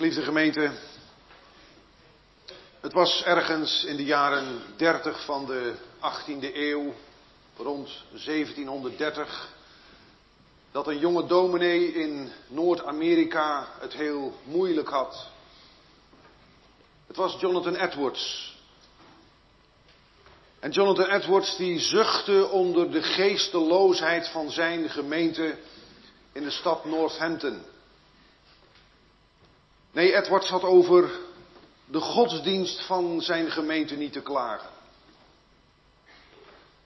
Geliefde gemeente, het was ergens in de jaren 30 van de 18e eeuw, rond 1730, dat een jonge dominee in Noord-Amerika het heel moeilijk had. Het was Jonathan Edwards. En Jonathan Edwards die zuchtte onder de geesteloosheid van zijn gemeente in de stad Northampton. Nee, Edwards had over de godsdienst van zijn gemeente niet te klagen.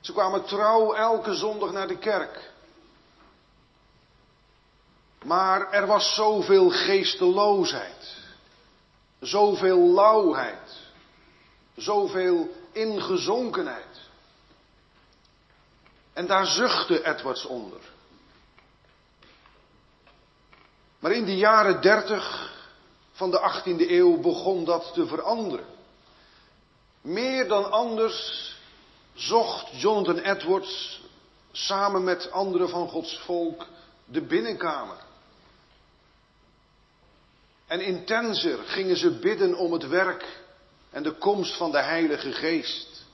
Ze kwamen trouw elke zondag naar de kerk. Maar er was zoveel geesteloosheid, zoveel lauwheid, zoveel ingezonkenheid. En daar zuchtte Edwards onder. Maar in de jaren dertig van de 18e eeuw begon dat te veranderen. Meer dan anders zocht Jonathan Edwards samen met anderen van Gods volk de binnenkamer. En intenser gingen ze bidden om het werk en de komst van de Heilige Geest.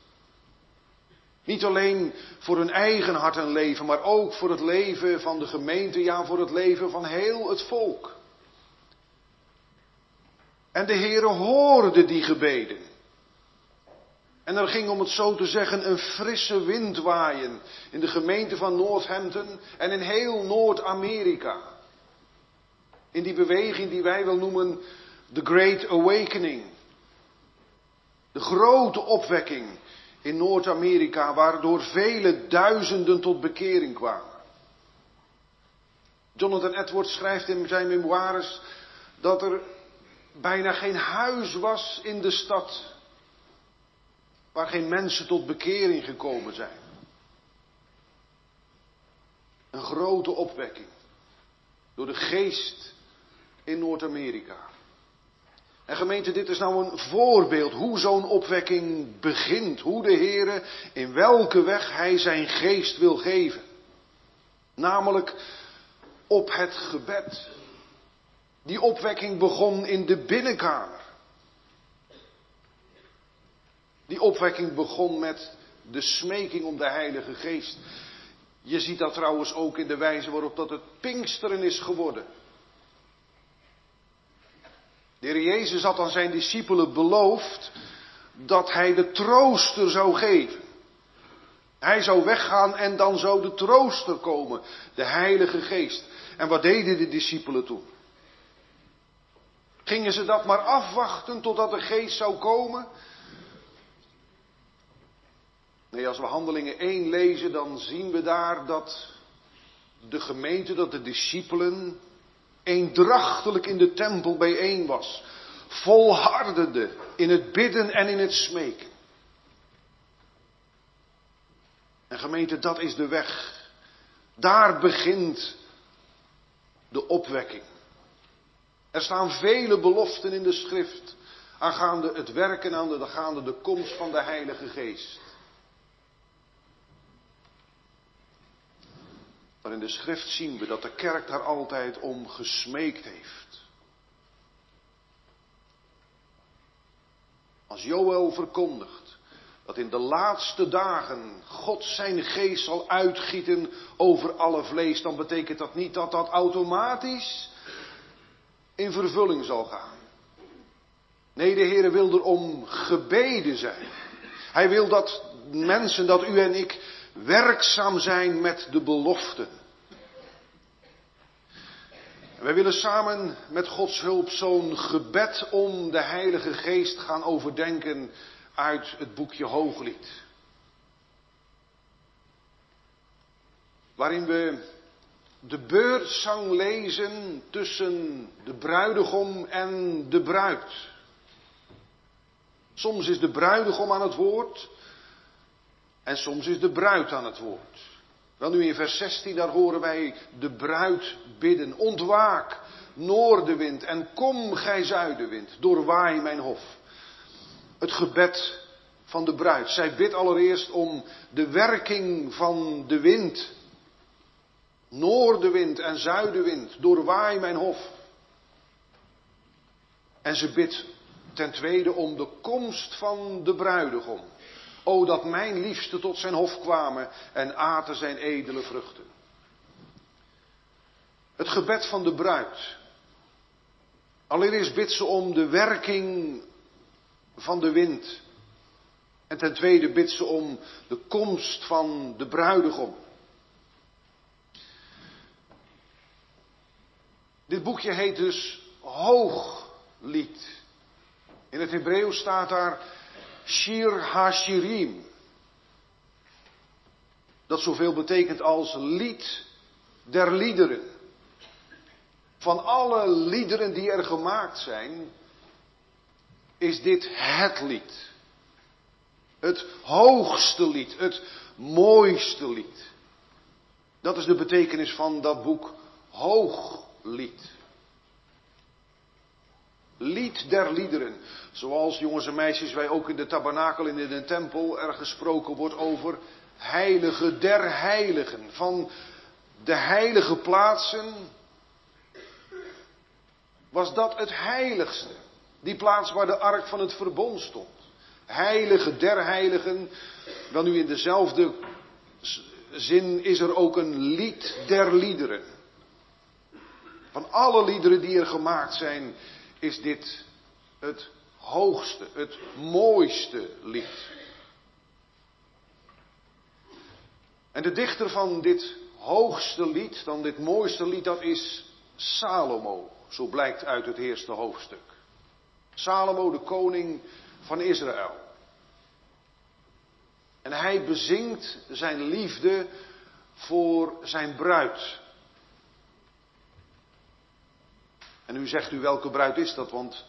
Niet alleen voor hun eigen hart en leven, maar ook voor het leven van de gemeente, ja, voor het leven van heel het volk. En de Heere hoorde die gebeden. En er ging, om het zo te zeggen, een frisse wind waaien in de gemeente van Northampton en in heel Noord-Amerika. In die beweging die wij wel noemen The Great Awakening. De grote opwekking in Noord-Amerika, waardoor vele duizenden tot bekering kwamen. Jonathan Edwards schrijft in zijn memoires dat er bijna geen huis was in de stad waar geen mensen tot bekering gekomen zijn. Een grote opwekking door de geest in Noord-Amerika. En gemeente, dit is nou een voorbeeld hoe zo'n opwekking begint. Hoe de Heere in welke weg Hij zijn geest wil geven. Namelijk op het gebed. Die opwekking begon in de binnenkamer. Die opwekking begon met de smeking om de Heilige Geest. Je ziet dat trouwens ook in de wijze waarop dat het Pinksteren is geworden. De Heer Jezus had aan zijn discipelen beloofd dat hij de trooster zou geven. Hij zou weggaan en dan zou de trooster komen, de Heilige Geest. En wat deden de discipelen toen? Gingen ze dat maar afwachten totdat de geest zou komen? Nee, als we handelingen 1 lezen, dan zien we daar dat de gemeente, dat de discipelen eendrachtelijk in de tempel bijeen was. Volhardende in het bidden en in het smeken. En gemeente, dat is de weg. Daar begint de opwekking. Er staan vele beloften in de schrift aangaande het werken, aangaande de komst van de Heilige Geest. Maar in de schrift zien we dat de kerk daar altijd om gesmeekt heeft. Als Joël verkondigt dat in de laatste dagen God zijn geest zal uitgieten over alle vlees, dan betekent dat niet dat dat automatisch in vervulling zal gaan. Nee, de Heer wil er om gebeden zijn. Hij wil dat mensen, dat u en ik werkzaam zijn met de beloften. wij willen samen met Gods hulp zo'n gebed om de Heilige Geest gaan overdenken uit het boekje Hooglied. Waarin we de beurtzang lezen tussen de bruidegom en de bruid. Soms is de bruidegom aan het woord en soms is de bruid aan het woord. Wel nu in vers 16, daar horen wij de bruid bidden. Ontwaak, noordenwind, en kom gij zuidenwind, doorwaai mijn hof. Het gebed van de bruid. Zij bidt allereerst om de werking van de wind. Noordenwind en zuidenwind, doorwaai mijn hof. En ze bidt ten tweede om de komst van de bruidegom. O dat mijn liefste tot zijn hof kwamen en aten zijn edele vruchten. Het gebed van de bruid. Allereerst bidt ze om de werking van de wind. En ten tweede bidt ze om de komst van de bruidegom. Dit boekje heet dus Hooglied. In het Hebreeuws staat daar Shir HaShirim. Dat zoveel betekent als lied der liederen. Van alle liederen die er gemaakt zijn, is dit het lied. Het hoogste lied, het mooiste lied. Dat is de betekenis van dat boek Hooglied. Lied der liederen. Zoals jongens en meisjes wij ook in de tabernakel en in de tempel er gesproken wordt over heilige der heiligen. Van de heilige plaatsen was dat het heiligste. Die plaats waar de ark van het verbond stond. Heilige der heiligen. Wel nu in dezelfde zin is er ook een lied der liederen. Van alle liederen die er gemaakt zijn, is dit het hoogste, het mooiste lied. En de dichter van dit hoogste lied, dan dit mooiste lied, dat is Salomo. Zo blijkt uit het eerste hoofdstuk. Salomo, de koning van Israël. En hij bezingt zijn liefde voor zijn bruid. En nu zegt u welke bruid is dat, want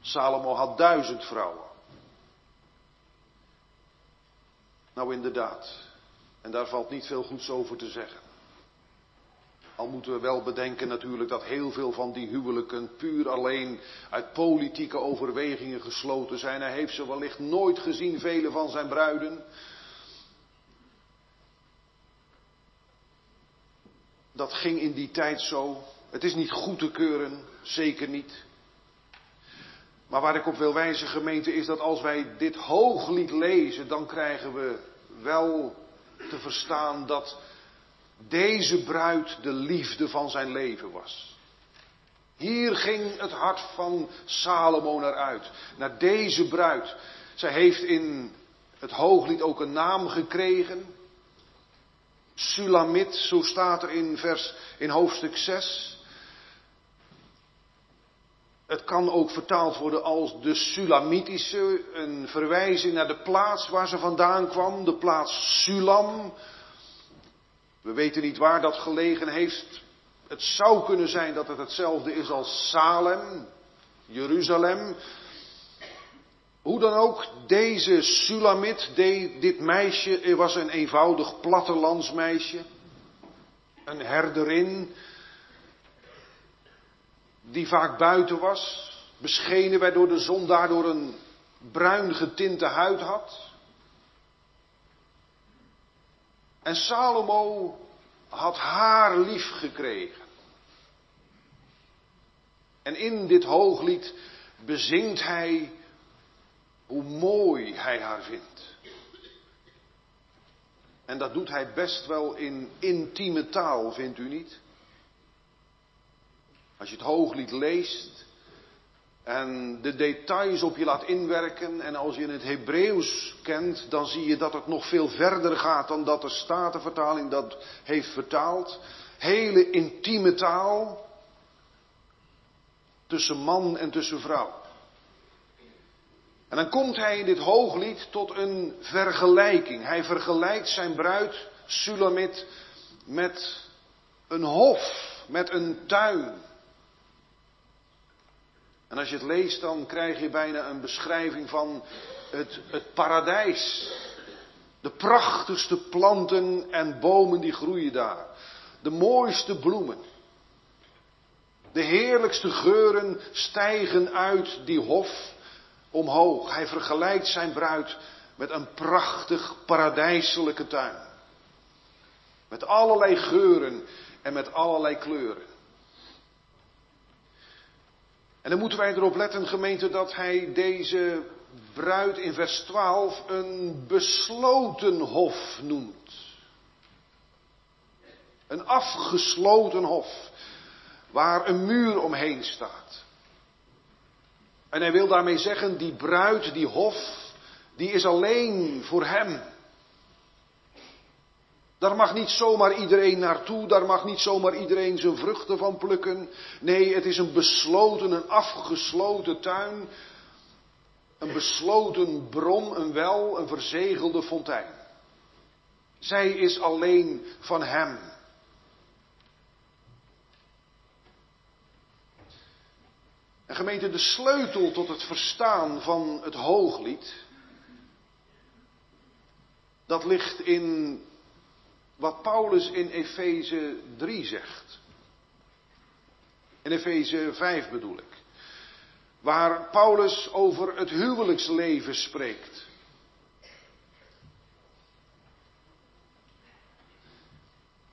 Salomo had duizend vrouwen. Nou inderdaad, en daar valt niet veel goeds over te zeggen. Al moeten we wel bedenken natuurlijk dat heel veel van die huwelijken puur alleen uit politieke overwegingen gesloten zijn. Hij heeft ze wellicht nooit gezien, vele van zijn bruiden. Dat ging in die tijd zo. Het is niet goed te keuren, zeker niet. Maar waar ik op wil wijzen, gemeente, is dat als wij dit hooglied lezen, dan krijgen we wel te verstaan dat deze bruid de liefde van zijn leven was. Hier ging het hart van Salomo naar uit, naar deze bruid. Zij heeft in het hooglied ook een naam gekregen. Sulamit, zo staat er in, vers, in hoofdstuk 6. Het kan ook vertaald worden als de Sulamitische, een verwijzing naar de plaats waar ze vandaan kwam, de plaats Sulam. We weten niet waar dat gelegen heeft. Het zou kunnen zijn dat het hetzelfde is als Salem, Jeruzalem. Hoe dan ook, deze Sulamit, dit meisje, was een eenvoudig plattelandsmeisje. Een herderin, die vaak buiten was, beschenen wij door de zon, daardoor een bruin getinte huid had. En Salomo had haar lief gekregen. En in dit hooglied bezingt hij hoe mooi hij haar vindt. En dat doet hij best wel in intieme taal, vindt u niet? Als je het hooglied leest en de details op je laat inwerken en als je het Hebreeuws kent, dan zie je dat het nog veel verder gaat dan dat de Statenvertaling dat heeft vertaald. Hele intieme taal tussen man en tussen vrouw. En dan komt hij in dit hooglied tot een vergelijking. Hij vergelijkt zijn bruid Sulamit met een hof, met een tuin. En als je het leest, dan krijg je bijna een beschrijving van het, het paradijs. De prachtigste planten en bomen die groeien daar. De mooiste bloemen. De heerlijkste geuren stijgen uit die hof omhoog. Hij vergelijkt zijn bruid met een prachtig paradijselijke tuin. Met allerlei geuren en met allerlei kleuren. En dan moeten wij erop letten, gemeente, dat hij deze bruid in vers 12 een besloten hof noemt. Een afgesloten hof, waar een muur omheen staat. En hij wil daarmee zeggen, die bruid, die hof, die is alleen voor hem. Daar mag niet zomaar iedereen naartoe, daar mag niet zomaar iedereen zijn vruchten van plukken. Nee, het is een besloten, een afgesloten tuin, een besloten bron, een wel, een verzegelde fontein. Zij is alleen van hem. En gemeente, de sleutel tot het verstaan van het hooglied, dat ligt in wat Paulus in Efeze 3 zegt. In Efeze 5 bedoel ik. Waar Paulus over het huwelijksleven spreekt.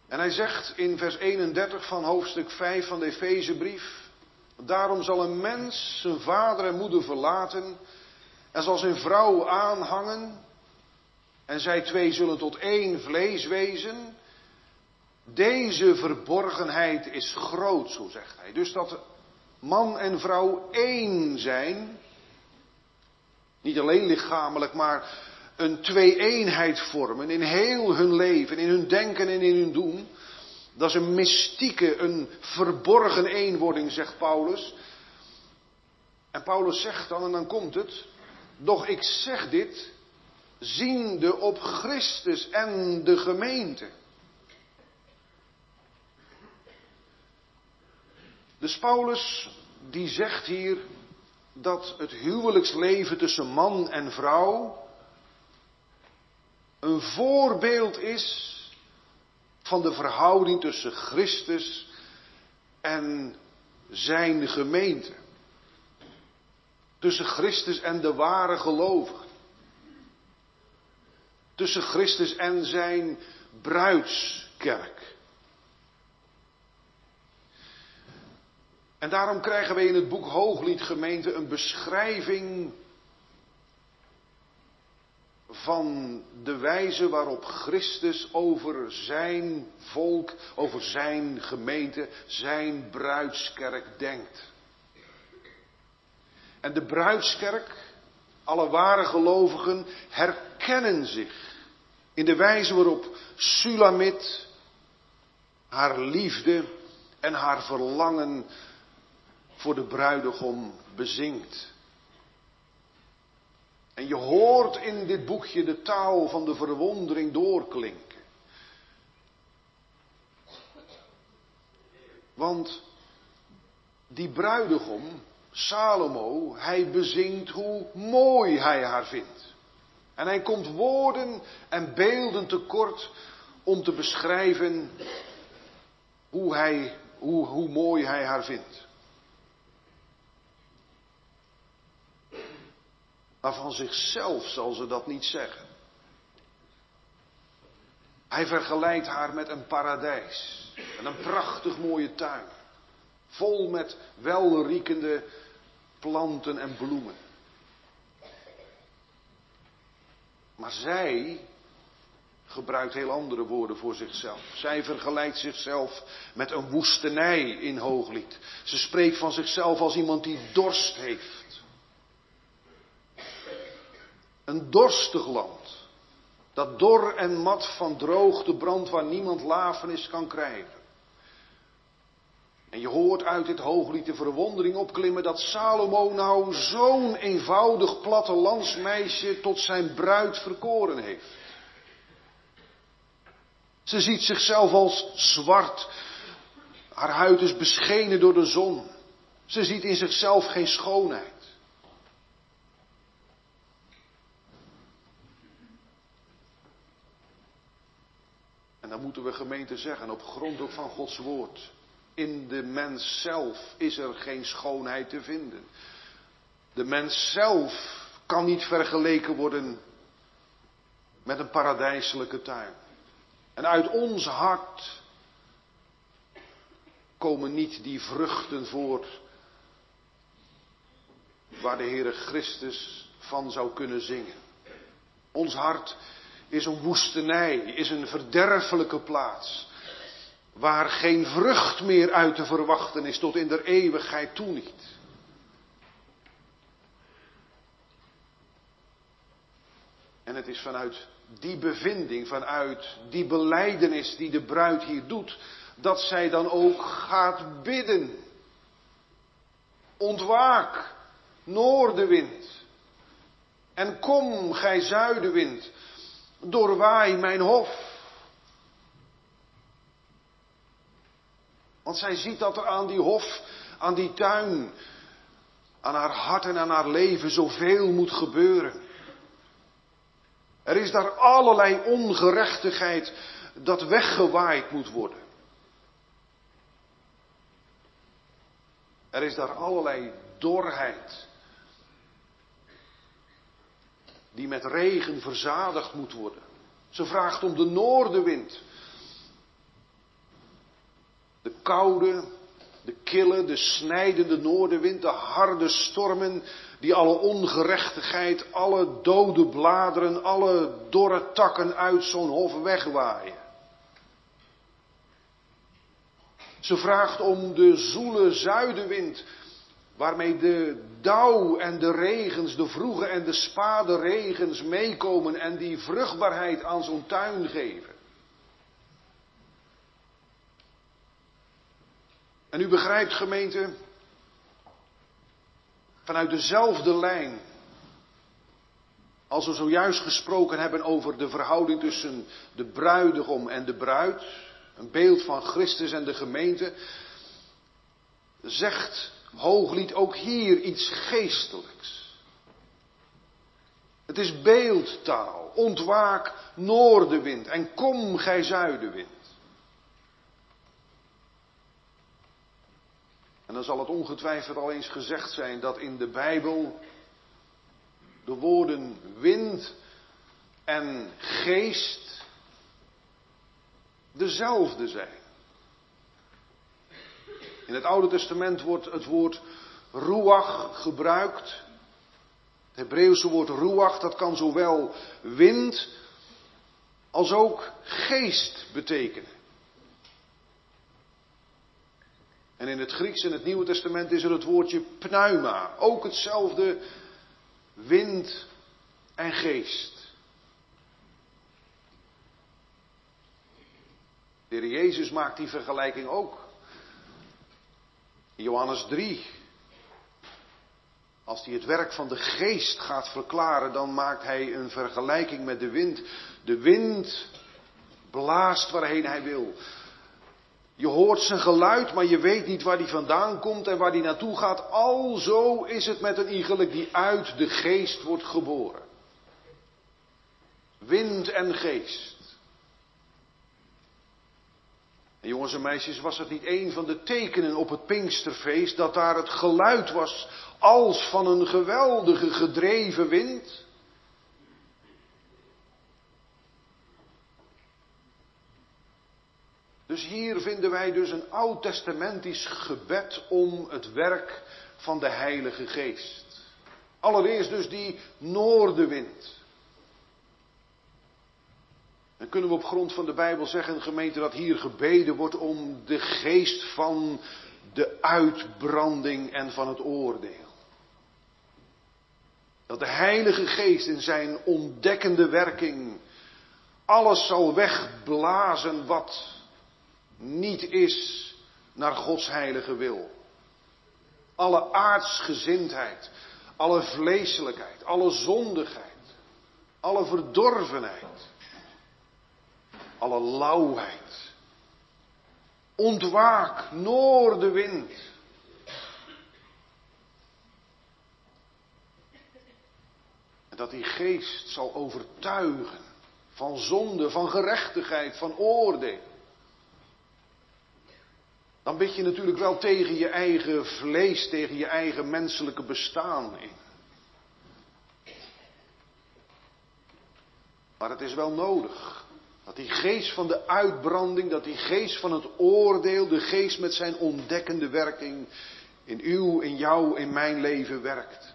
En hij zegt in vers 31 van hoofdstuk 5 van de Efezebrief. Daarom zal een mens zijn vader en moeder verlaten en zal zijn vrouw aanhangen en zij twee zullen tot één vlees wezen. Deze verborgenheid is groot, zo zegt hij. Dus dat man en vrouw één zijn, niet alleen lichamelijk, maar een twee-eenheid vormen in heel hun leven, in hun denken en in hun doen. Dat is een mystieke, een verborgen eenwording, zegt Paulus. En Paulus zegt dan, en dan komt het, doch ik zeg dit, ziende op Christus en de gemeente. Dus Paulus die zegt hier dat het huwelijksleven tussen man en vrouw een voorbeeld is van de verhouding tussen Christus en zijn gemeente. Tussen Christus en de ware gelovigen tussen Christus en zijn bruidskerk. En daarom krijgen we in het boek Hooglied gemeente een beschrijving van de wijze waarop Christus over zijn volk, over zijn gemeente, zijn bruidskerk denkt. En de bruidskerk, alle ware gelovigen, herkennen zich in de wijze waarop Sulamit haar liefde en haar verlangen voor de bruidegom bezingt. En je hoort in dit boekje de taal van de verwondering doorklinken. Want die bruidegom, Salomo, hij bezingt hoe mooi hij haar vindt. En hij komt woorden en beelden tekort om te beschrijven hoe, hij, hoe, hoe mooi hij haar vindt. Maar van zichzelf zal ze dat niet zeggen. Hij vergelijkt haar met een paradijs. En een prachtig mooie tuin. Vol met welriekende planten en bloemen. Maar zij gebruikt heel andere woorden voor zichzelf. Zij vergelijkt zichzelf met een woestenij in Hooglied. Ze spreekt van zichzelf als iemand die dorst heeft. Een dorstig land. Dat dor en mat van droogte brandt waar niemand lafenis kan krijgen. En je hoort uit dit hooglied de verwondering opklimmen dat Salomo nou zo'n eenvoudig plattelandsmeisje tot zijn bruid verkoren heeft. Ze ziet zichzelf als zwart. Haar huid is beschenen door de zon. Ze ziet in zichzelf geen schoonheid. En dan moeten we gemeente zeggen, op grond ook van Gods woord. In de mens zelf is er geen schoonheid te vinden. De mens zelf kan niet vergeleken worden met een paradijselijke tuin. En uit ons hart komen niet die vruchten voort waar de Heere Christus van zou kunnen zingen. Ons hart is een woestenij, is een verderfelijke plaats. Waar geen vrucht meer uit te verwachten is tot in der eeuwigheid toe niet. En het is vanuit die bevinding, vanuit die beleidenis die de bruid hier doet, dat zij dan ook gaat bidden. Ontwaak, noordenwind. En kom, gij zuidenwind, doorwaai mijn hof. Want zij ziet dat er aan die hof, aan die tuin, aan haar hart en aan haar leven zoveel moet gebeuren. Er is daar allerlei ongerechtigheid dat weggewaaid moet worden. Er is daar allerlei dorheid die met regen verzadigd moet worden. Ze vraagt om de noordenwind. De koude, de kille, de snijdende noordenwind, de harde stormen die alle ongerechtigheid, alle dode bladeren, alle dorre takken uit zo'n hof wegwaaien. Ze vraagt om de zoele zuidenwind, waarmee de dauw en de regens, de vroege en de spade regens meekomen en die vruchtbaarheid aan zo'n tuin geven. En u begrijpt gemeente, vanuit dezelfde lijn als we zojuist gesproken hebben over de verhouding tussen de bruidegom en de bruid, een beeld van Christus en de gemeente, zegt Hooglied ook hier iets geestelijks. Het is beeldtaal. Ontwaak noordenwind en kom gij zuidenwind. Dan zal het ongetwijfeld al eens gezegd zijn dat in de Bijbel de woorden wind en geest dezelfde zijn. In het Oude Testament wordt het woord ruach gebruikt. Het Hebreeuwse woord ruach, dat kan zowel wind als ook geest betekenen. En in het Grieks en het Nieuwe Testament is er het woordje pneuma. Ook hetzelfde wind en geest. De Heer Jezus maakt die vergelijking ook. In Johannes 3. Als hij het werk van de geest gaat verklaren, dan maakt hij een vergelijking met de wind. De wind blaast waarheen hij wil. Je hoort zijn geluid, maar je weet niet waar die vandaan komt en waar die naartoe gaat. Alzo is het met een iegelijk die uit de geest wordt geboren. Wind en geest. En jongens en meisjes, was het niet een van de tekenen op het Pinksterfeest dat daar het geluid was als van een geweldige gedreven wind? Dus hier vinden wij dus een oud-testamentisch gebed om het werk van de Heilige Geest. Allereerst dus die noordenwind. Dan kunnen we op grond van de Bijbel zeggen, gemeente, dat hier gebeden wordt om de geest van de uitbranding en van het oordeel. Dat de Heilige Geest in zijn ontdekkende werking alles zal wegblazen wat niet is naar Gods heilige wil. Alle aardsgezindheid, alle vleeselijkheid, alle zondigheid, alle verdorvenheid, alle lauwheid. Ontwaak, noordenwind. En dat die geest zal overtuigen van zonde, van gerechtigheid, van oordeel dan bid je natuurlijk wel tegen je eigen vlees, tegen je eigen menselijke bestaan in. Maar het is wel nodig dat die geest van de uitbranding, dat die geest van het oordeel, de geest met zijn ontdekkende werking in uw, in jou, in mijn leven werkt.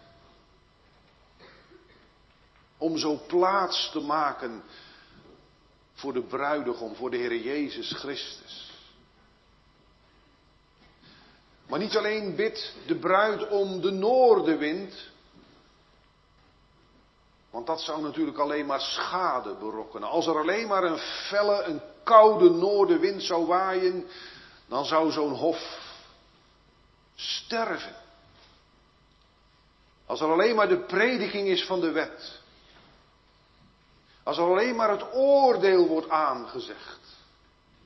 Om zo plaats te maken voor de bruidegom, voor de Heer Jezus Christus. Maar niet alleen bidt de bruid om de noordenwind, want dat zou natuurlijk alleen maar schade berokkenen. Als er alleen maar een felle, een koude noordenwind zou waaien, dan zou zo'n hof sterven. Als er alleen maar de prediking is van de wet. Als er alleen maar het oordeel wordt aangezegd.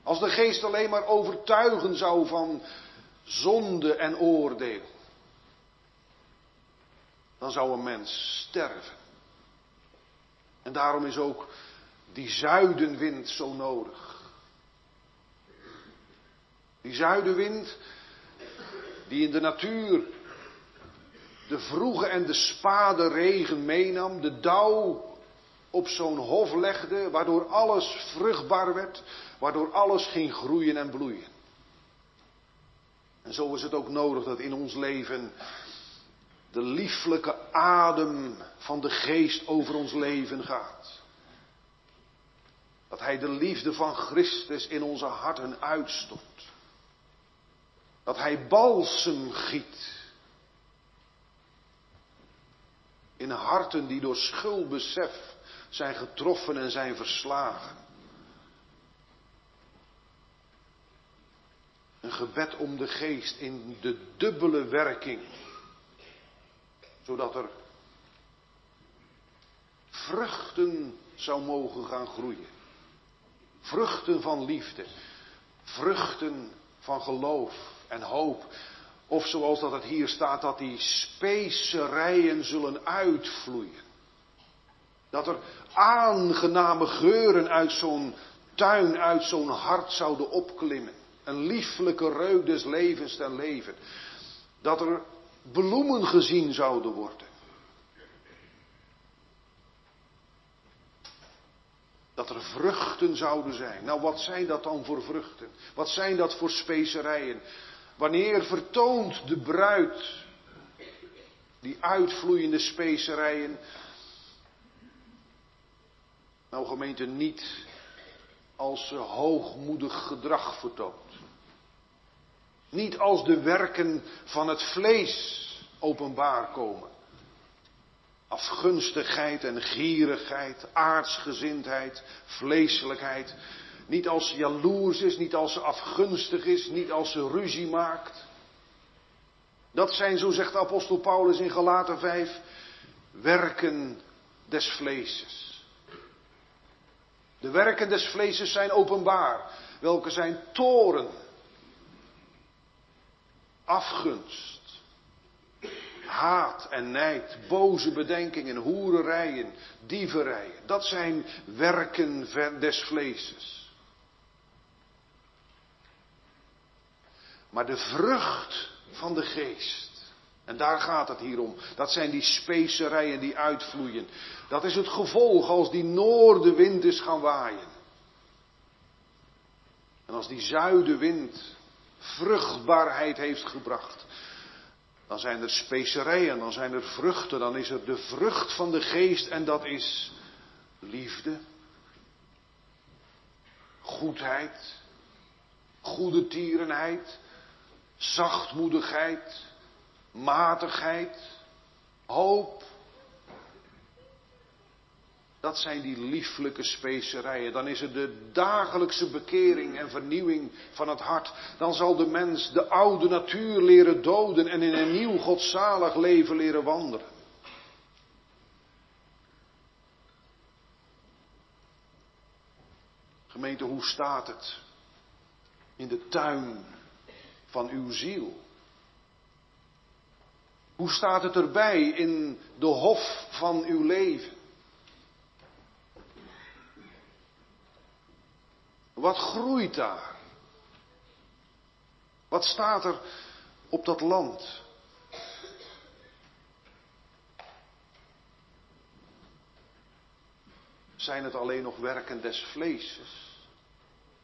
Als de geest alleen maar overtuigen zou van zonde en oordeel. Dan zou een mens sterven. En daarom is ook die zuidenwind zo nodig. Die zuidenwind die in de natuur de vroege en de spade regen meenam, de dauw op zo'n hof legde, waardoor alles vruchtbaar werd, waardoor alles ging groeien en bloeien. En zo is het ook nodig dat in ons leven de lieflijke adem van de geest over ons leven gaat. Dat Hij de liefde van Christus in onze harten uitstort. Dat Hij balsem giet. In harten die door schuldbesef zijn getroffen en zijn verslagen. Een gebed om de geest in de dubbele werking. Zodat er vruchten zou mogen gaan groeien. Vruchten van liefde. Vruchten van geloof en hoop. Of zoals dat het hier staat, dat die specerijen zullen uitvloeien. Dat er aangename geuren uit zo'n tuin, uit zo'n hart zouden opklimmen. Een lieflijke reuk des levens ten leven. Dat er bloemen gezien zouden worden. Dat er vruchten zouden zijn. Nou, wat zijn dat dan voor vruchten? Wat zijn dat voor specerijen? Wanneer vertoont de bruid die uitvloeiende specerijen? Nou, gemeente, niet als ze hoogmoedig gedrag vertoont. Niet als de werken van het vlees openbaar komen. Afgunstigheid en gierigheid, aardsgezindheid, vleeselijkheid. Niet als ze jaloers is, niet als ze afgunstig is, niet als ze ruzie maakt. Dat zijn, zo zegt de apostel Paulus in Galaten 5, werken des vleeses. De werken des vleeses zijn openbaar. Welke zijn toren, afgunst, haat en nijd, boze bedenkingen, hoererijen, dieverijen. Dat zijn werken des vleeses. Maar de vrucht van de geest. En daar gaat het hier om. Dat zijn die specerijen die uitvloeien. Dat is het gevolg als die noordenwind is gaan waaien. En als die zuidenwind vruchtbaarheid heeft gebracht. Dan zijn er specerijen, dan zijn er vruchten, dan is er de vrucht van de geest en dat is liefde, goedheid, goede tierenheid, zachtmoedigheid, matigheid, hoop. Dat zijn die lieflijke specerijen. Dan is er de dagelijkse bekering en vernieuwing van het hart. Dan zal de mens de oude natuur leren doden en in een nieuw godzalig leven leren wandelen. Gemeente, hoe staat het in de tuin van uw ziel? Hoe staat het erbij in de hof van uw leven? Wat groeit daar? Wat staat er op dat land? Zijn het alleen nog werken des vleeses?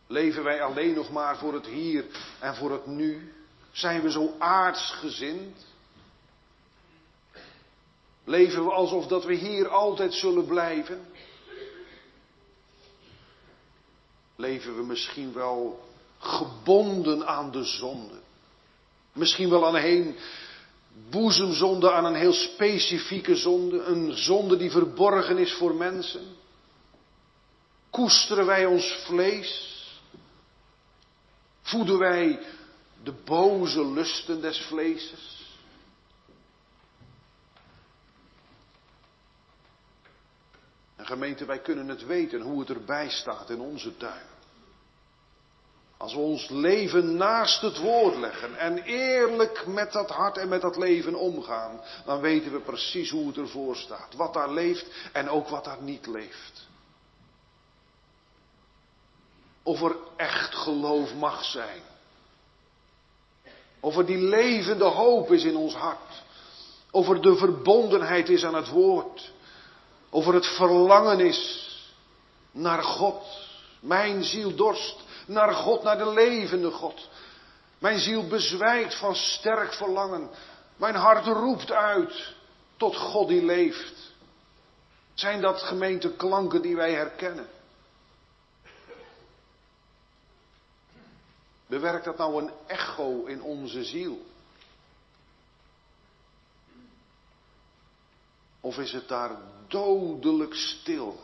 Leven wij alleen nog maar voor het hier en voor het nu? Zijn we zo aardsgezind? Leven we alsof dat we hier altijd zullen blijven? Leven we misschien wel gebonden aan de zonde? Misschien wel aan een boezemzonde, aan een heel specifieke zonde, een zonde die verborgen is voor mensen? Koesteren wij ons vlees? Voeden wij de boze lusten des vleeses? En gemeente, wij kunnen het weten hoe het erbij staat in onze tuin. Als we ons leven naast het woord leggen en eerlijk met dat hart en met dat leven omgaan, dan weten we precies hoe het ervoor staat. Wat daar leeft en ook wat daar niet leeft. Of er echt geloof mag zijn. Of er die levende hoop is in ons hart. Of er de verbondenheid is aan het woord. Of er het verlangen is naar God. Mijn ziel dorst naar God, naar de levende God. Mijn ziel bezwijkt van sterk verlangen. Mijn hart roept uit tot God die leeft. Zijn dat gemeente klanken die wij herkennen? Bewerkt dat nou een echo in onze ziel? Of is het daar dodelijk stil?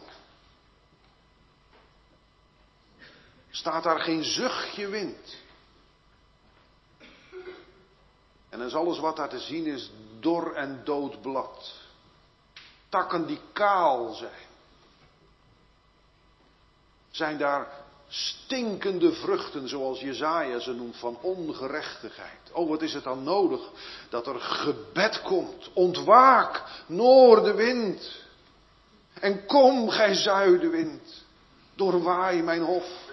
Staat daar geen zuchtje wind? En is alles wat daar te zien is dor en dood blad. Takken die kaal zijn. Zijn daar stinkende vruchten, zoals Jezaja ze noemt, van ongerechtigheid. Oh, wat is het dan nodig dat er gebed komt. Ontwaak, noordenwind. En kom, gij zuidenwind, doorwaai mijn hof.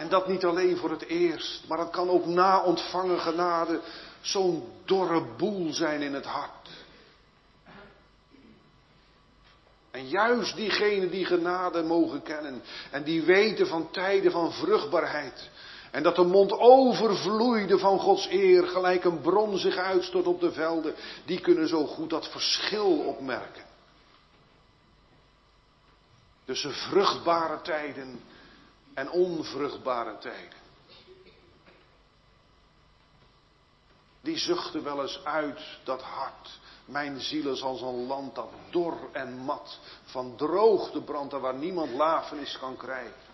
En dat niet alleen voor het eerst, maar dat kan ook na ontvangen genade zo'n dorre boel zijn in het hart. En juist diegenen die genade mogen kennen en die weten van tijden van vruchtbaarheid. En dat de mond overvloeide van Gods eer, gelijk een bron zich uitstort op de velden, die kunnen zo goed dat verschil opmerken. Tussen vruchtbare tijden en onvruchtbare tijden. Die zuchten wel eens uit dat hart mijn ziel is als een land dat dor en mat van droogte brandt en waar niemand lafenis kan krijgen.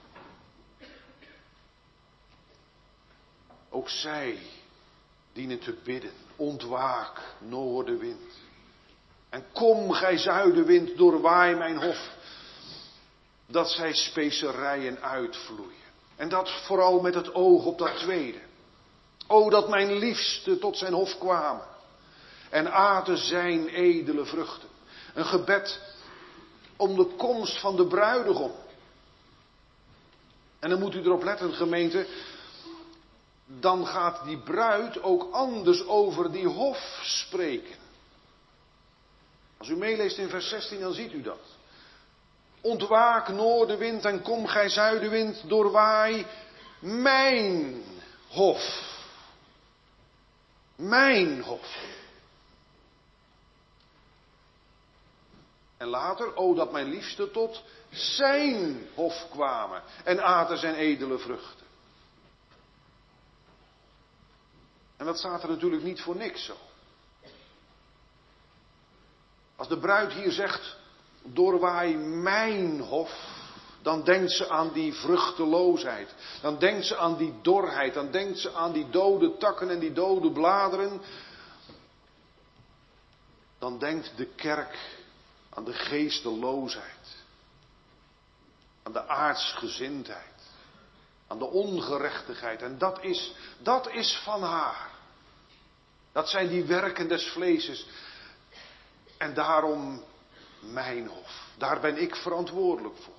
Ook zij dienen te bidden. Ontwaak, noordenwind. En kom, gij zuidenwind, doorwaai mijn hof. Dat zij specerijen uitvloeien. En dat vooral met het oog op dat tweede. O, dat mijn liefste tot zijn hof kwamen en aten zijn edele vruchten. Een gebed om de komst van de bruidegom. En dan moet u erop letten, gemeente. Dan gaat die bruid ook anders over die hof spreken. Als u meeleest in vers 16, dan ziet u dat. Ontwaak noordenwind en kom gij zuidenwind, doorwaai mijn hof. Mijn hof. En later, o dat mijn liefste tot zijn hof kwamen en aten zijn edele vruchten. En dat staat er natuurlijk niet voor niks zo. Als de bruid hier zegt, doorwaai mijn hof, dan denkt ze aan die vruchteloosheid. Dan denkt ze aan die dorheid. Dan denkt ze aan die dode takken en die dode bladeren. Dan denkt de kerk aan de geesteloosheid, aan de aardsgezindheid, aan de ongerechtigheid. En dat is, dat is van haar. Dat zijn die werken des vleeses. En daarom mijn hof. Daar ben ik verantwoordelijk voor.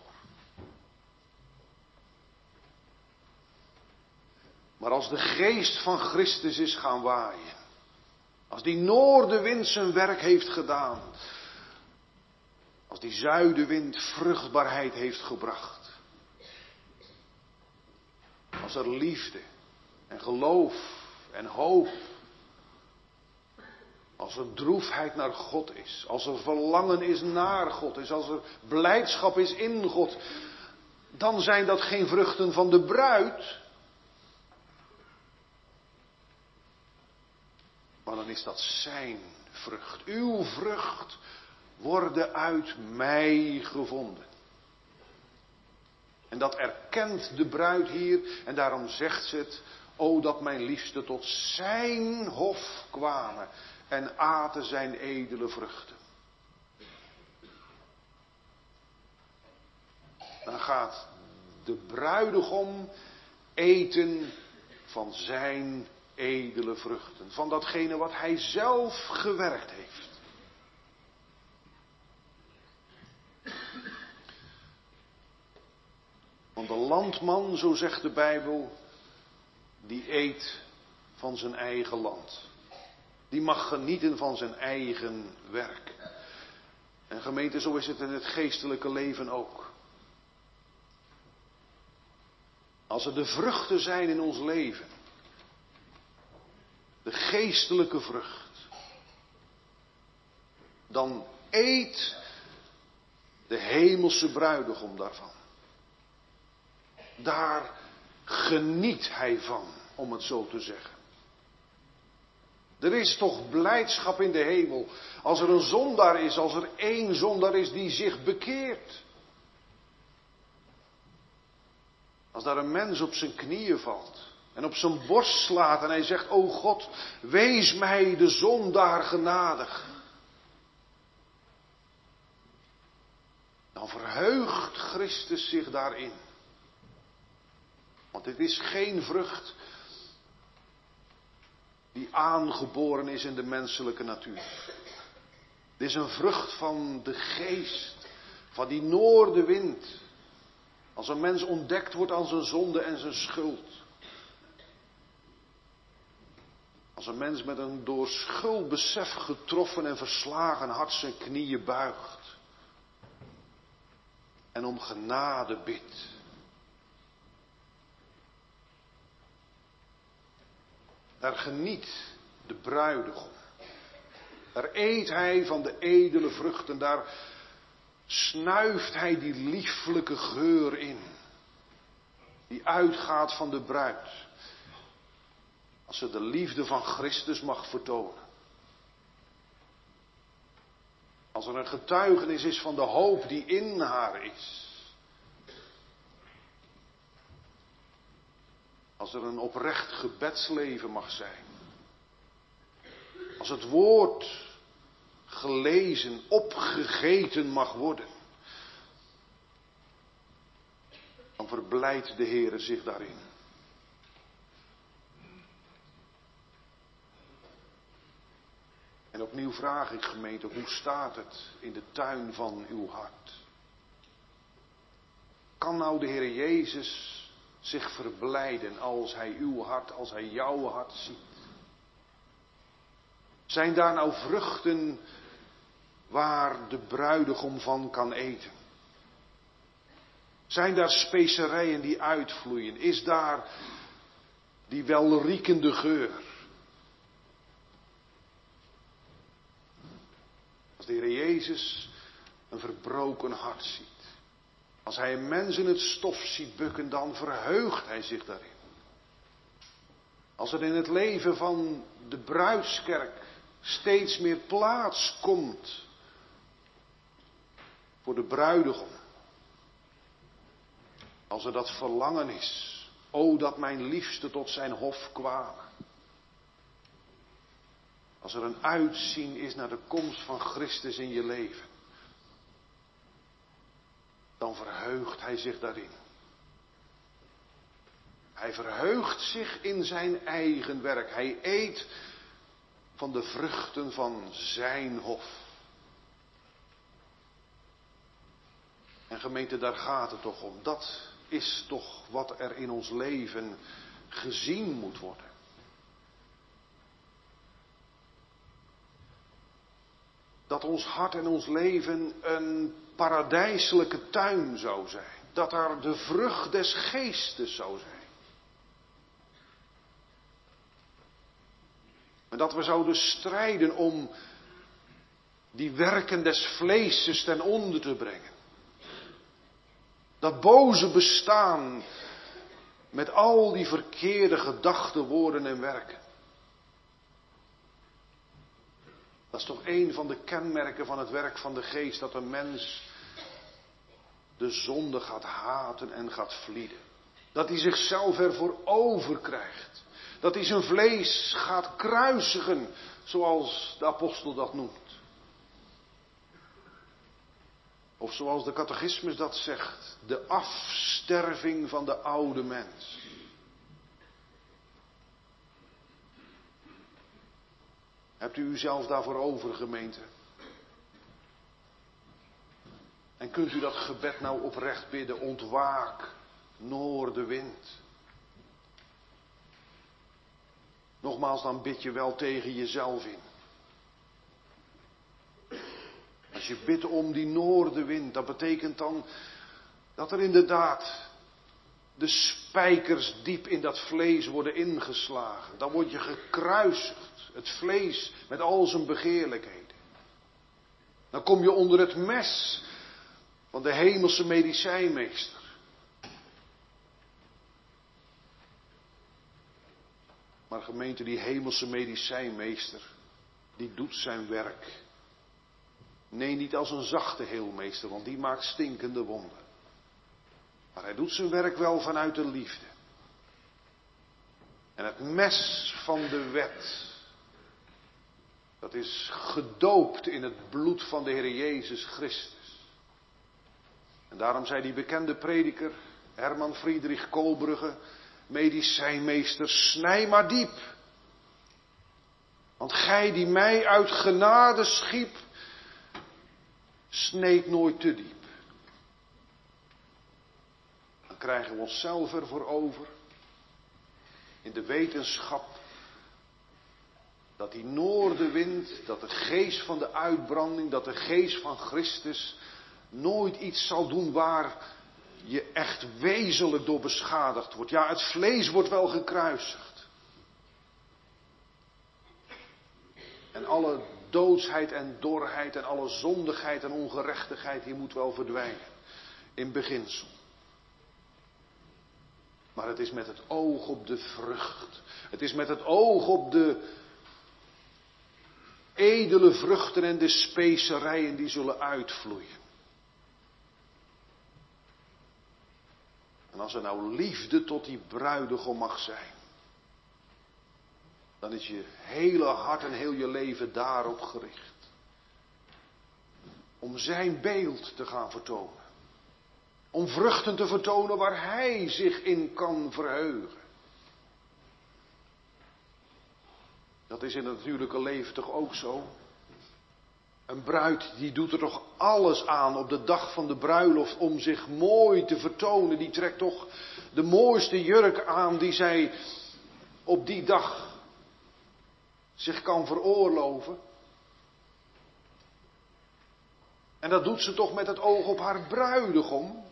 Maar als de geest van Christus is gaan waaien, als die noordenwind zijn werk heeft gedaan, als die zuidenwind vruchtbaarheid heeft gebracht. Als er liefde en geloof en hoop Als er droefheid naar God is, als er verlangen is naar God is, als er blijdschap is in God, dan zijn dat geen vruchten van de bruid. Maar dan is dat zijn vrucht. Uw vrucht worden uit mij gevonden. En dat erkent de bruid hier en daarom zegt ze het, o dat mijn liefste tot zijn hof kwamen en aten zijn edele vruchten. Dan gaat de bruidegom eten van zijn edele vruchten, van datgene wat hij zelf gewerkt heeft. Want de landman, zo zegt de Bijbel, die eet van zijn eigen land. Die mag genieten van zijn eigen werk. En gemeente, zo is het in het geestelijke leven ook. Als er de vruchten zijn in ons leven, de geestelijke vrucht, dan eet de hemelse bruidegom daarvan. Daar geniet hij van, om het zo te zeggen. Er is toch blijdschap in de hemel als er een zondaar is, als er één zondaar is die zich bekeert. Als daar een mens op zijn knieën valt en op zijn borst slaat en hij zegt, o God, wees mij de zondaar genadig. Dan verheugt Christus zich daarin. Want dit is geen vrucht die aangeboren is in de menselijke natuur. Dit is een vrucht van de geest, van die noordenwind. Als een mens ontdekt wordt aan zijn zonde en zijn schuld. Als een mens met een door schuldbesef getroffen en verslagen hart zijn knieën buigt. En om genade bidt. Daar geniet de bruidegom. Daar eet hij van de edele vruchten. Daar snuift hij die lieflijke geur in. Die uitgaat van de bruid. Als ze de liefde van Christus mag vertonen. Als er een getuigenis is van de hoop die in haar is. Als er een oprecht gebedsleven mag zijn. Als het woord gelezen, opgegeten mag worden. Dan verblijdt de Heere zich daarin. En opnieuw vraag ik gemeente, hoe staat het in de tuin van uw hart? Kan nou de Heer Jezus zich verblijden als hij uw hart, als hij jouw hart ziet? Zijn daar nou vruchten waar de bruidegom van kan eten? Zijn daar specerijen die uitvloeien? Is daar die welriekende geur? Als de Heer Jezus een verbroken hart ziet. Als hij een mens in het stof ziet bukken, dan verheugt hij zich daarin. Als er in het leven van de bruidskerk steeds meer plaats komt voor de bruidegom. Als er dat verlangen is, o dat mijn liefste tot zijn hof kwamen. Als er een uitzien is naar de komst van Christus in je leven dan verheugt hij zich daarin. Hij verheugt zich in zijn eigen werk. Hij eet van de vruchten van zijn hof. En gemeente, daar gaat het toch om. Dat is toch wat er in ons leven gezien moet worden. Dat ons hart en ons leven een paradijselijke tuin zou zijn. Dat daar de vrucht des geestes zou zijn. En dat we zouden strijden om die werken des vleeses ten onder te brengen. Dat boze bestaan met al die verkeerde gedachten, woorden en werken. Dat is toch een van de kenmerken van het werk van de geest, dat een mens de zonde gaat haten en gaat vlieden. Dat hij zichzelf ervoor over krijgt. Dat hij zijn vlees gaat kruisigen, zoals de apostel dat noemt. Of zoals de catechismus dat zegt, de afsterving van de oude mens. Hebt u uzelf daarvoor over, gemeente? En kunt u dat gebed nou oprecht bidden? Ontwaak, noordenwind. Nogmaals, dan bid je wel tegen jezelf in. Als je bidt om die noordenwind, dat betekent dan dat er inderdaad de spijkers diep in dat vlees worden ingeslagen. Dan word je gekruisigd, het vlees met al zijn begeerlijkheden. Dan kom je onder het mes van de hemelse medicijnmeester. Maar gemeente, die hemelse medicijnmeester, die doet zijn werk. Nee, niet als een zachte heelmeester, want die maakt stinkende wonden. Maar hij doet zijn werk wel vanuit de liefde. En het mes van de wet, dat is gedoopt in het bloed van de Heer Jezus Christus. En daarom zei die bekende prediker, Herman Friedrich Koolbrugge, medicijnmeester, snij maar diep. Want gij die mij uit genade schiep, sneed nooit te diep. Dan krijgen we onszelf ervoor over. In de wetenschap dat die noordenwind, dat de geest van de uitbranding, dat de geest van Christus nooit iets zal doen waar je echt wezenlijk door beschadigd wordt. Ja, het vlees wordt wel gekruisigd. En alle doodsheid en dorheid en alle zondigheid en ongerechtigheid, die moet wel verdwijnen. In beginsel. Maar het is met het oog op de vrucht. Het is met het oog op de edele vruchten en de specerijen die zullen uitvloeien. En als er nou liefde tot die bruidegom mag zijn, dan is je hele hart en heel je leven daarop gericht. Om zijn beeld te gaan vertonen. Om vruchten te vertonen waar hij zich in kan verheugen. Dat is in het natuurlijke leven toch ook zo? Een bruid die doet er toch alles aan op de dag van de bruiloft om zich mooi te vertonen. Die trekt toch de mooiste jurk aan die zij op die dag zich kan veroorloven. En dat doet ze toch met het oog op haar bruidegom.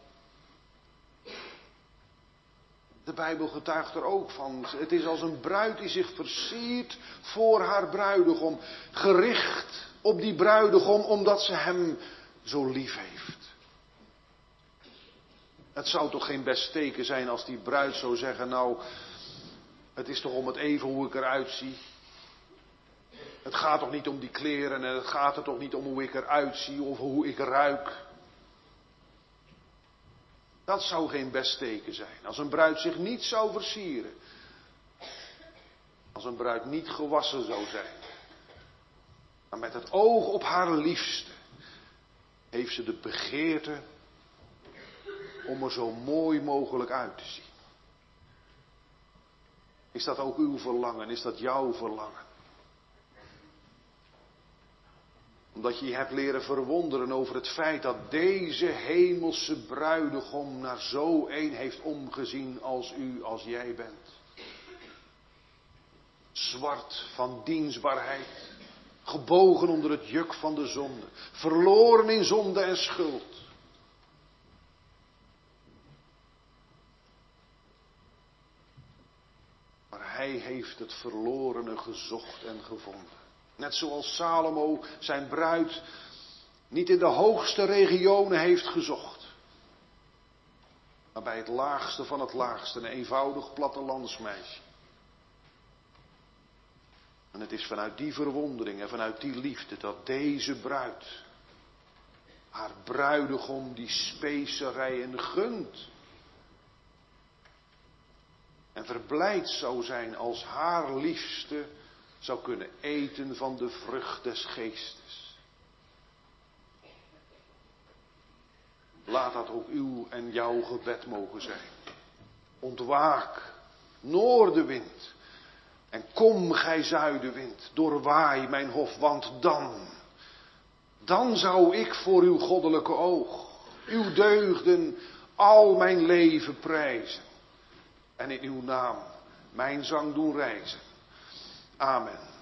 De Bijbel getuigt er ook van. Het is als een bruid die zich versiert voor haar bruidegom. Gericht op die bruidegom omdat ze hem zo lief heeft. Het zou toch geen best teken zijn als die bruid zou zeggen, nou, het is toch om het even hoe ik eruit zie. Het gaat toch niet om die kleren en het gaat er toch niet om hoe ik eruit zie of hoe ik ruik. Dat zou geen best teken zijn. Als een bruid zich niet zou versieren. Als een bruid niet gewassen zou zijn. Maar met het oog op haar liefste heeft ze de begeerte om er zo mooi mogelijk uit te zien. Is dat ook uw verlangen? Is dat jouw verlangen? Omdat je je hebt leren verwonderen over het feit dat deze hemelse bruidegom naar zo een heeft omgezien als u, als jij bent. Zwart van dienstbaarheid, gebogen onder het juk van de zonde, verloren in zonde en schuld. Maar hij heeft het verlorene gezocht en gevonden. Net zoals Salomo zijn bruid niet in de hoogste regionen heeft gezocht. Maar bij het laagste van het laagste, een eenvoudig plattelandsmeisje. En het is vanuit die verwondering en vanuit die liefde dat deze bruid haar bruidegom die specerijen gunt. En verblijd zou zijn als haar liefste zou kunnen eten van de vrucht des geestes. Laat dat ook uw en jouw gebed mogen zijn. Ontwaak, noordenwind. En kom, gij zuidenwind, doorwaai mijn hof, want dan, dan zou ik voor uw goddelijke oog, uw deugden, al mijn leven prijzen. En in uw naam mijn zang doen reizen. Amen.